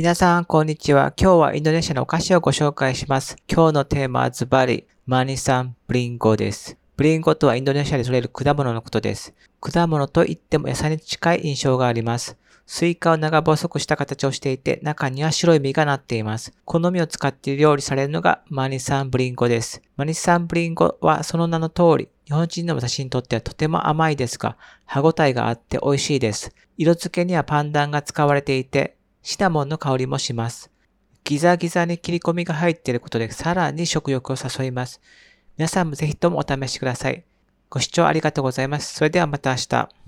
皆さん、こんにちは。今日はインドネシアのお菓子をご紹介します。今日のテーマはズバリ、マニサンブリンゴです。ブリンゴとはインドネシアで採れる果物のことです。果物といっても野菜に近い印象があります。スイカを長細くした形をしていて、中には白い実がなっています。この実を使って料理されるのがマニサンブリンゴです。マニサンブリンゴはその名の通り、日本人の私にとってはとても甘いですが、歯ごたえがあって美味しいです。色付けにはパンダンが使われていて、シナモンの香りもします。ギザギザに切り込みが入っていることでさらに食欲を誘います。皆さんもぜひともお試しください。ご視聴ありがとうございます。それではまた明日。